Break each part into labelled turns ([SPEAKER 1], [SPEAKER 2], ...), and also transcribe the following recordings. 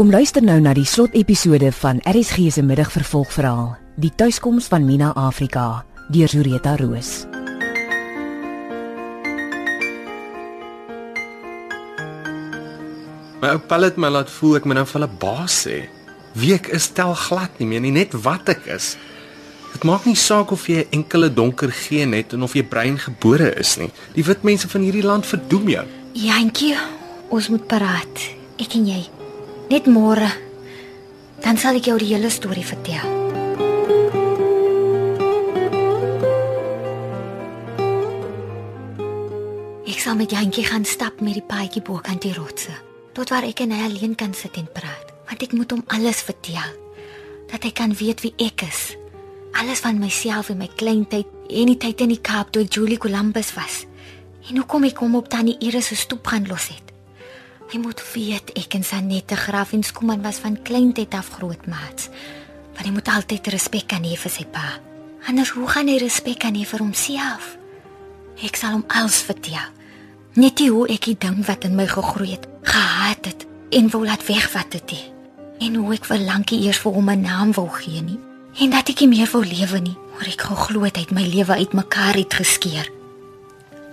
[SPEAKER 1] Kom luister nou na die slotepisode van RSG se middagvervolgverhaal, Die tuiskoms van Mina Afrika, deur Zureta Roos.
[SPEAKER 2] My ou Paul het my laat voel ek moet nou vir hulle baas sê. Wie ek is tel glad nie meer nie, net wat ek is. Dit maak nie saak of jy 'n enkele donker geen het en of jy bruin gebore is nie. Die wit mense van hierdie land verdoem jou.
[SPEAKER 3] Jantjie, ons moet paraat. Ek en jy. Net môre. Dan sal ek jou die hele storie vertel. Ek sal met Jantjie gaan stap met die paadjie bo kan die rotse. Tot waar ek en hy alleen kan sit en praat. Want ek moet hom alles vertel. Dat hy kan weet wie ek is. Alles van myself en my kleintyd en die tyd in die Kaap toe Julie Columbus was. En hoe kom ek hom op tannie Iris se stoep gaan los het? Hy moet weet ek en Sanette Graaf en Skuman was van kleintyd af grootmaats. Want hy moet altyd respek kan hê vir sy pa. Anders hoe gaan hy respek kan hê vir homself? Ek sal hom alles vertel. Net die hoe ek die ding wat in my gegroei het, gehaat het en wou laat wegvat het. nie. En hoe ek vir lankie eers vir hom 'n naam wou gee nie. En dat ek nie meer wou lewe nie, maar ek geglo het hy het my lewe uitmekaar het geskeer.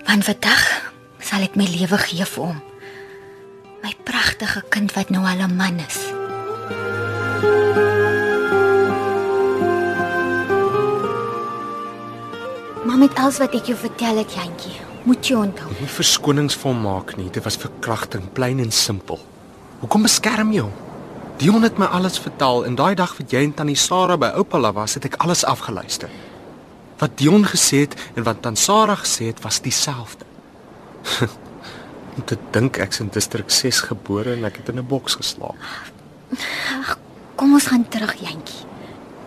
[SPEAKER 3] Want vandag sal ek my lewe gee vir hom. My pragtige kind wat nou al 'n man is. Maar met alles wat ek jou vertel het, Jantjie, moet jy onthou.
[SPEAKER 2] Nie verskonings vir hom maak nie. Dit was verkrachting, plain en simpel. Hoekom beskerm jy hom? Dion het my alles vertel en daai dag wat jy en tannie Sarah by oupa la was, het ek alles afgeluister. Wat Dion gesê het en wat tannie Sarah gesê het, was dieselfde. Om te dink ek's in distrik 6 gebore en ek het in 'n boks geslaap.
[SPEAKER 3] Ag, kom ons gaan terug, Jantjie.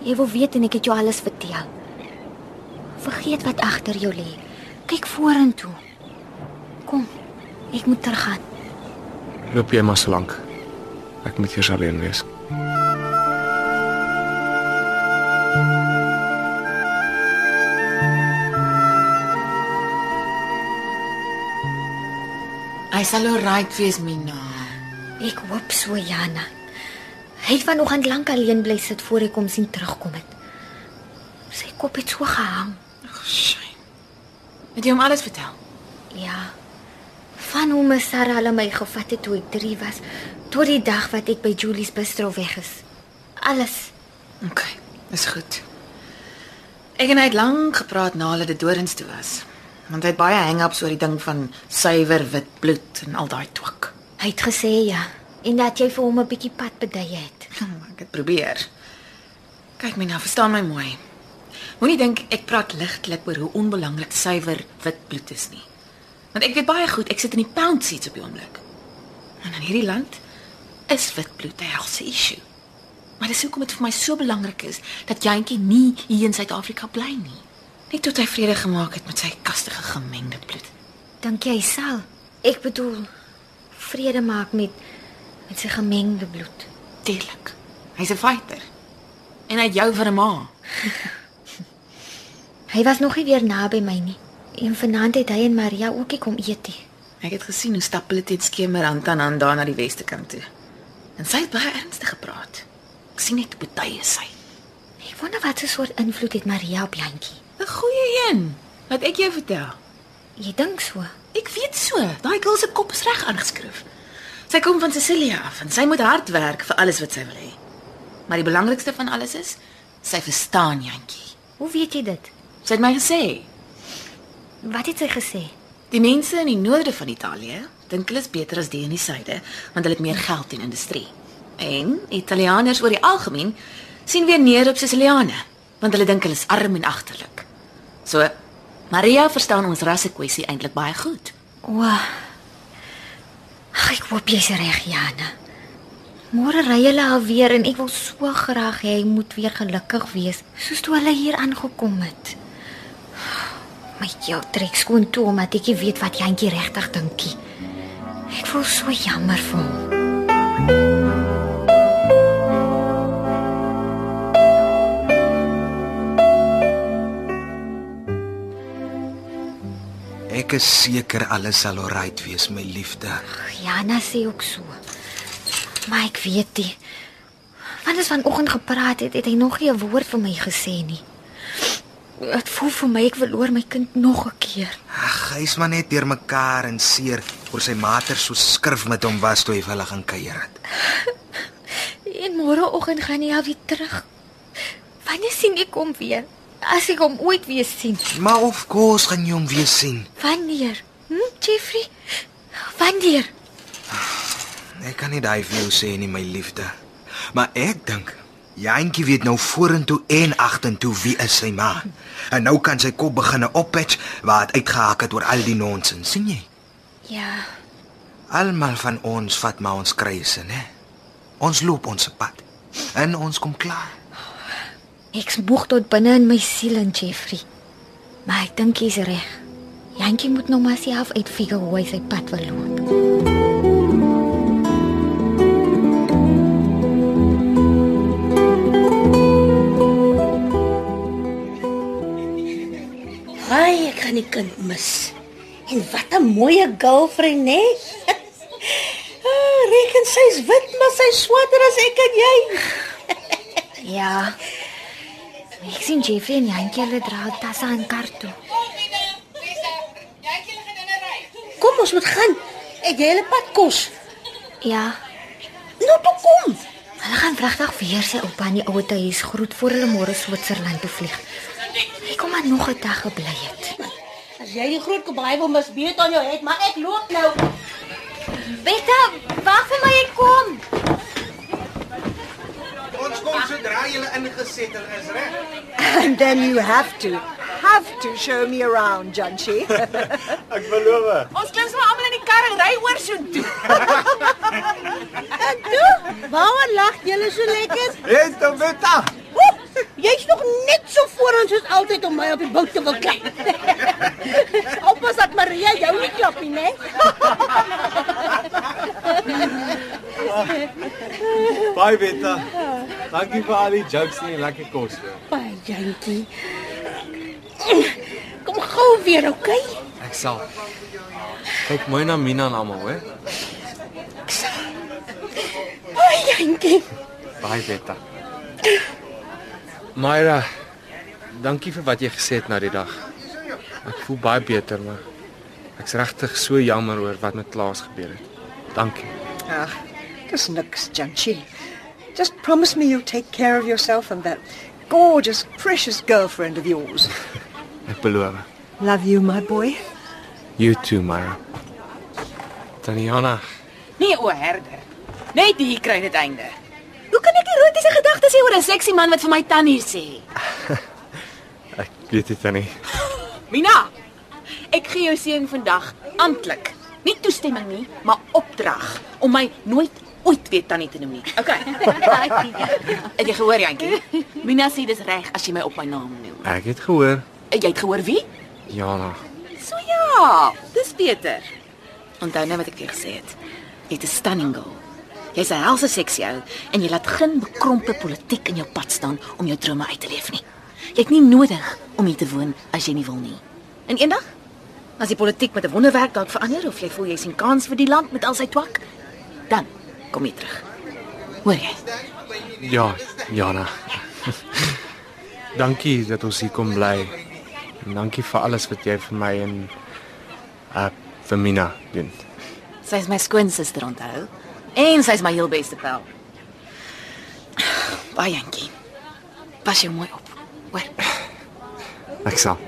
[SPEAKER 3] Jy wil weet en ek het jou alles vertel. Vergeet wat agter jou lê. Kyk vorentoe. Kom. Ek moet teruggaan.
[SPEAKER 2] Loop jy maar so lank. Ek moet eers alleen wees.
[SPEAKER 4] Hy sal alright wees, Mina.
[SPEAKER 3] Ek hoop so, Jana. Hy het vanoggend lank alleen bly sit voor ek hom sien terugkom het. Sy kop het so gehang.
[SPEAKER 4] Ag, shame. Het jy hom alles vertel?
[SPEAKER 3] Ja. Van hoe my Sarah hulle my gevat het toe ek 3 was, tot die dag wat ek by Julie's bistro weg is. Alles.
[SPEAKER 4] OK, is goed. Ek en hy het lank gepraat na hulle dit dorings toe was. Want hy het baie hang-ups oor die ding van suiwer wit bloed en al daai twak.
[SPEAKER 3] Hy het gesê ja, en dat jy vir hom 'n bietjie pad bedui het.
[SPEAKER 4] Ek het probeer. Kyk my nou, verstaan my mooi. Moenie dink ek praat ligtelik oor hoe onbelangrik suiwer wit bloed is nie. Want ek weet baie goed, ek sit in die pound seats op die oomblik. En in hierdie land is wit bloed 'n helse issue. Maar dis hoekom dit vir my so belangrik is dat Jantjie nie hier in Suid-Afrika bly nie. Net tot hy vrede gemaak het met sy kastige gemengde bloed.
[SPEAKER 3] Dink jy sal? Ek bedoel vrede maak met met sy gemengde bloed.
[SPEAKER 4] Deurlik. Hy's 'n fighter. En hy het jou vir 'n ma.
[SPEAKER 3] Hy was nog nie weer naby my nie. En vanaand het hy en Maria ook kom eet.
[SPEAKER 4] Ek het gesien hoe stap hulle teen skemerand aan aan daar na die weste kant toe. En sy het baie ernstig gepraat. Ek sien net hoe baie sy.
[SPEAKER 3] Ek wonder wat 'n soort invloed het Maria op Jantjie.
[SPEAKER 4] 'n Goeie een. Wat ek jou vertel.
[SPEAKER 3] Jy dink so?
[SPEAKER 4] Ek weet so. Daai girl se kop is reg aangeskryf. Sy kom van Cecilia af en sy moet hard werk vir alles wat sy wil hê. Maar die belangrikste van alles is sy verstaan Jantjie.
[SPEAKER 3] Hoe weet jy dit?
[SPEAKER 4] Sy het my gesê,
[SPEAKER 3] Wat het sy gesê?
[SPEAKER 4] die mense in die noorde van Italië dink hulle is beter as die in die suide, want hulle het meer geld en industrie. En Italianers oor die algemeen sien weer neer op Siciliane, want hulle dink hulle is arm en agterlik. So Maria verstaan ons rassekwessie eintlik baie goed.
[SPEAKER 3] O. Ag, Ek hoop jy's reg, Jana. Môre ry hulle alweer en ek wil so graag hê hy moet weer gelukkig wees, soos toe hulle hier aangekom het. My jou trek skoon toe omdat ek weet wat Jantjie regtig dinkie. Ek voel so jammer vir hom.
[SPEAKER 5] Ek is seker alles sal oukei wees, my liefde.
[SPEAKER 3] Jana sê ook so. Maar ek weet nie. Want as vanoggend gepraat het, het hy nog nie 'n woord vir my gesê nie. Dit voel vir my ek verloor my kind nog 'n keer.
[SPEAKER 5] Ag, hy's maar net deur mekaar en seer oor sy mater so skrif met hom was toe hy vir hulle gaan kuier het.
[SPEAKER 3] En môreoggend gaan hy alweer terug. Wanneer sien ek hom weer? As ek hom ooit weer sien.
[SPEAKER 5] Maar of course gaan jy hom weer sien.
[SPEAKER 3] Wanneer? Hm, Jeffrey? Wanneer?
[SPEAKER 5] Ek kan nie daai vir jou sê nie, my liefde. Maar ek dink Jantjie weet nou vorentoe en agtertoe wie is sy ma. En nou kan sy kop begine oppatch waar dit uitgehaak het oor al die nonsens, sien jy?
[SPEAKER 3] Ja.
[SPEAKER 5] Almal van ons vat maar ons kruise, né? Ons loop ons pad. En ons kom klaar.
[SPEAKER 3] Ek smoeg tot binne in my siel en Jeffrey. Maar ek dink jy's reg. Jantjie moet nog maar self uitfigure hoe hy sy pad wil loop.
[SPEAKER 6] Ai, ek gaan die kind mis. En wat 'n mooi girlfriend, né? ah, reken sy's wit, maar sy swatter as ek en jy.
[SPEAKER 3] Ja. Ek sien Jeffrey en Jantjie hulle dra tasse en kar toe.
[SPEAKER 6] Kom ons moet gaan. Ek jy hele pad kos.
[SPEAKER 3] Ja.
[SPEAKER 6] Nou toe kom.
[SPEAKER 3] Hulle gaan vragtig weer sy oupa in die ouete huis groet voor hulle môre Switserland toe vlieg. Ek kom maar nog 'n dag gebly het.
[SPEAKER 6] As jy die groot kobaai wil mis, weet aan jou het, maar ek loop nou.
[SPEAKER 3] Betta, wag vir my ek kom.
[SPEAKER 5] Ons kom sodra ingesettel is, reg?
[SPEAKER 7] And then you have to, have to show me around, Janchi.
[SPEAKER 2] Ek beloof.
[SPEAKER 4] Ons klim sommer almal in die kar en ry oor so toe.
[SPEAKER 6] En toe, waarom lag julle so lekker?
[SPEAKER 2] Hey, Tabetta.
[SPEAKER 6] Oep, Jy's nog net so vooraan soos altyd om my op die boot te wil klap. Oppas dat Maria jou nie klap nie, né?
[SPEAKER 8] Bye Betta. Dankie vir al die jokes en lekker kos.
[SPEAKER 6] Baie jantjie. Kom gou weer, okay?
[SPEAKER 2] Ek sal. Kyk mooi na Mina en almal, hoor.
[SPEAKER 6] Baie jantjie.
[SPEAKER 2] Baie Betta. Myra, dankie vir wat jy gesê het na die dag. Ek voel baie beter, maar ek's regtig so jammer oor wat met Klaas gebeur het. Dankie.
[SPEAKER 7] Ah, dis niks, Janchi. Just promise me you'll take care of yourself and that gorgeous, precious girlfriend of yours.
[SPEAKER 2] Ek beloof.
[SPEAKER 7] Love you, my boy.
[SPEAKER 2] You too, Myra. Taniana,
[SPEAKER 4] Nee, o herder. Net hier kry dit einde. Hoe kan ek erotiese gedagtes hê oor 'n seksie man wat vir my tannie sê?
[SPEAKER 2] ek weet dit tannie.
[SPEAKER 4] Mina, ek gee jou seun vandag amptelik. Nie toestemming nie, maar opdrag om my nooit ooit weer tannie te noem nie. Okay. het jy gehoor, Jantjie? Mina sê dis reg as jy my op my naam noem.
[SPEAKER 2] Ek het gehoor.
[SPEAKER 4] Jy het gehoor wie?
[SPEAKER 2] Jana.
[SPEAKER 4] So ja, dis beter. Onthou nou wat ek vir jou gesê het. Jy't 'n stunning girl. Jy's 'n helse seksie ou en jy laat geen bekrompe politiek in jou pad staan om jou drome uit te leef nie. Jy het nie nodig om hier te woon as jy nie wil nie. En eendag as die politiek met 'n wonderwerk dalk verander of jy voel jy sien kans vir die land met al sy twak, dan kom jy terug. Hoor jy?
[SPEAKER 2] Ja, Jana. dankie dat ons hier kom bly. En dankie vir alles wat jy vir my en uh vir Mina doen.
[SPEAKER 4] Sy's my skoonsister onthou. En sy's my heel beste pel. Baie dankie. Pas jou mooi op. Hoor.
[SPEAKER 2] Ek sal.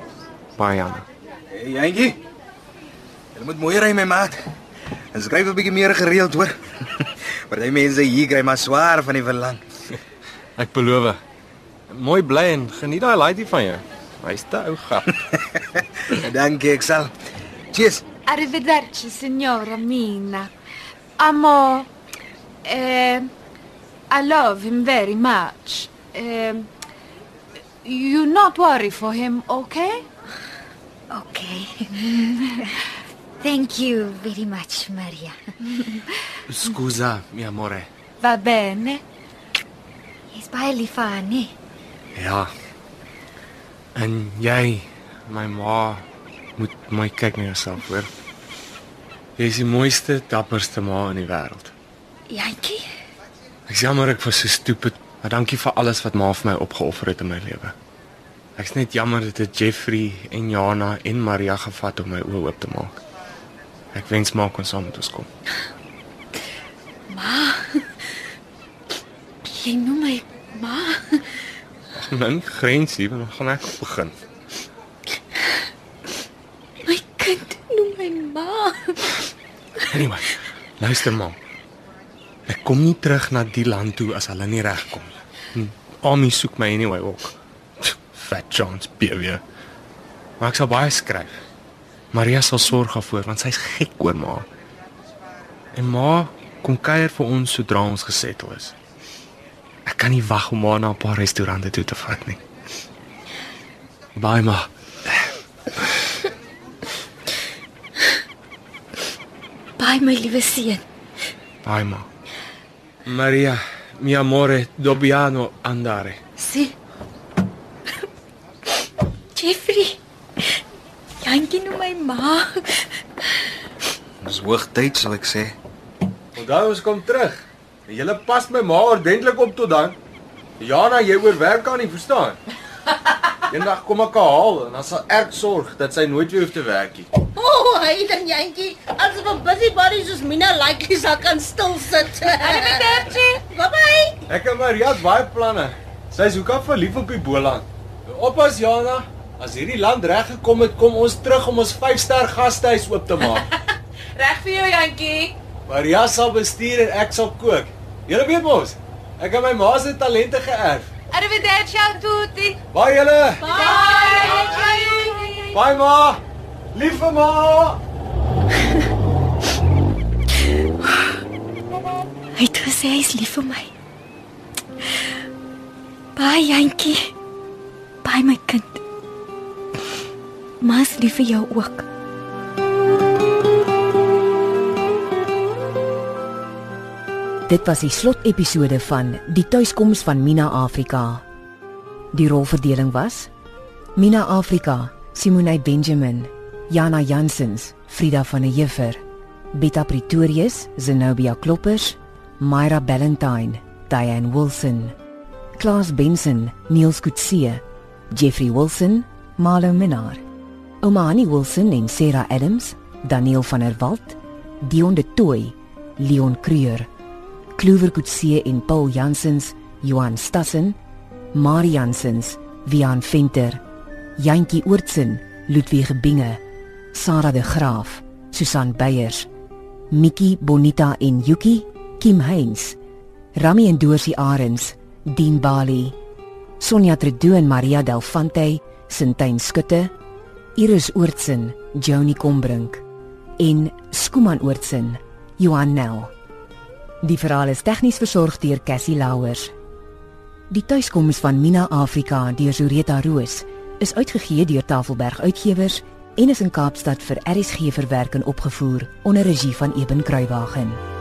[SPEAKER 2] Baie Jana.
[SPEAKER 5] Hey, Jantjie. Jy moet mooi ry my maat. En skryf 'n bietjie meer gereeld, hoor. Party mense hier kry maar swaar van die verlang.
[SPEAKER 2] Ek beloof. Mooi bly en geniet daai laaitjie van jou. Hy's te ou gap.
[SPEAKER 5] Dankie, ek sal. Cheers.
[SPEAKER 9] Arrivederci, signora Mina. Amo. Eh, I love him very much. Eh, you not worry for him, okay?
[SPEAKER 3] Okay. Thank you very much, Maria.
[SPEAKER 2] Scusa, mio amore.
[SPEAKER 9] Va bene.
[SPEAKER 3] Jy's baie lief vir haar, nee.
[SPEAKER 2] Ja. En jy, my ma, moet mooi kyk na jouself, hoor. Jy is die mooiste, dapperste ma in die wêreld.
[SPEAKER 3] Jantjie,
[SPEAKER 2] Ek jammer ek was so stupid, maar dankie vir alles wat ma vir my opgeoffer het in my lewe. Ek's net jammer dat dit Jeffrey en Jana en Maria gevat om my oë oop te maak. Ek wens ma kon saam met ons kom.
[SPEAKER 3] Jy noem my ma.
[SPEAKER 2] Min grensie, dan gaan ek begin.
[SPEAKER 3] My kind noem my ma.
[SPEAKER 2] Anyway, luister maar. Ek kom nie terug na die land toe as hulle nie regkom nie. Hm, Ami soek my anyway ook. Fat chance baby. Maar ek sal baie skryf. Maria sal sorg daarvoor want sy's gek oor ma. En ma kom kuier vir ons sodra ons gesettel is. Ek kan nie wag om ma na 'n paar restaurante toe te vat nie. Bye ma.
[SPEAKER 3] Baie my liewe seun.
[SPEAKER 2] Bye ma. Maria, mi amore, dobbiamo andare.
[SPEAKER 3] Sien. Jeffrey. Jantjie noem my ma.
[SPEAKER 5] Dis hoogtyd sal ek sê.
[SPEAKER 8] Onthou ons kom terug. En Julle pas my ma ordentlik op tot dan. Jana, jy oorwerk haar nie, verstaan? Eendag kom ek haar haal en dan sal ek sorg dat sy nooit weer hoef te werk nie.
[SPEAKER 6] O, oh, hy dan jantjie, as 'n busybody soos Mina likely sal kan stil sit. Bye bye.
[SPEAKER 8] Ek en Maria het baie planne. Sy is hoekom verlief op die Boland. Oppas Jana, as hierdie land reg gekom het, kom ons terug om ons 5-ster gastehuis oop te maak.
[SPEAKER 4] Reg vir jou, Jantjie.
[SPEAKER 8] Maria sal bestuur en ek sal kook. Julle weet mos, ek het my ma se talente geërf.
[SPEAKER 9] Arrivederci a tutti.
[SPEAKER 8] Baie julle.
[SPEAKER 9] Bye.
[SPEAKER 8] Bye ma. Liewe ma.
[SPEAKER 3] Hy het gesê hy's lief vir my. Baie jantjie. Baie my kind. Ma's lief vir jou ook.
[SPEAKER 1] Dit was die slotepisode van Die tuiskoms van Mina Afrika. Die rolverdeling was: Mina Afrika, Simone Benjamin, Jana Jansens, Frida van der Heever, Betta Pretorius, Zenobia Kloppers, Myra Ballantyne, Diane Wilson, Klaas Benson, Niels Kutse, Jeffrey Wilson, Marlo Minnar, Omani Wilson en Sarah Adams, Daniel van der Walt, Dion de Tooi, Leon Creur, Kloewer Kutse en Paul Jansens, Johan Stassen, Marie Jansens, Wian Venter, Jantjie Oortsen, Ludwig Binge, Sarah de Graaf, Susan Beyers, Mikkie Bonita en Yuki, Kim Heinz, Rami en Doorsie Arends, Dien Bali, Sonja Tredo en Maria Delfante, Sintyn Skutte, Iris Oortsen, Joni Combrink en Skuman Oortsen, Johan Nel. Die verhaal is tegnies versorg deur Cassie Louwers. Die tuiskoms van Mina Afrika deur Zureta Roos is uitgegee deur Tafelberg Uitgewers en is in Kaapstad vir RSG verwerk en opgevoer onder regie van Eben Kruiwagen.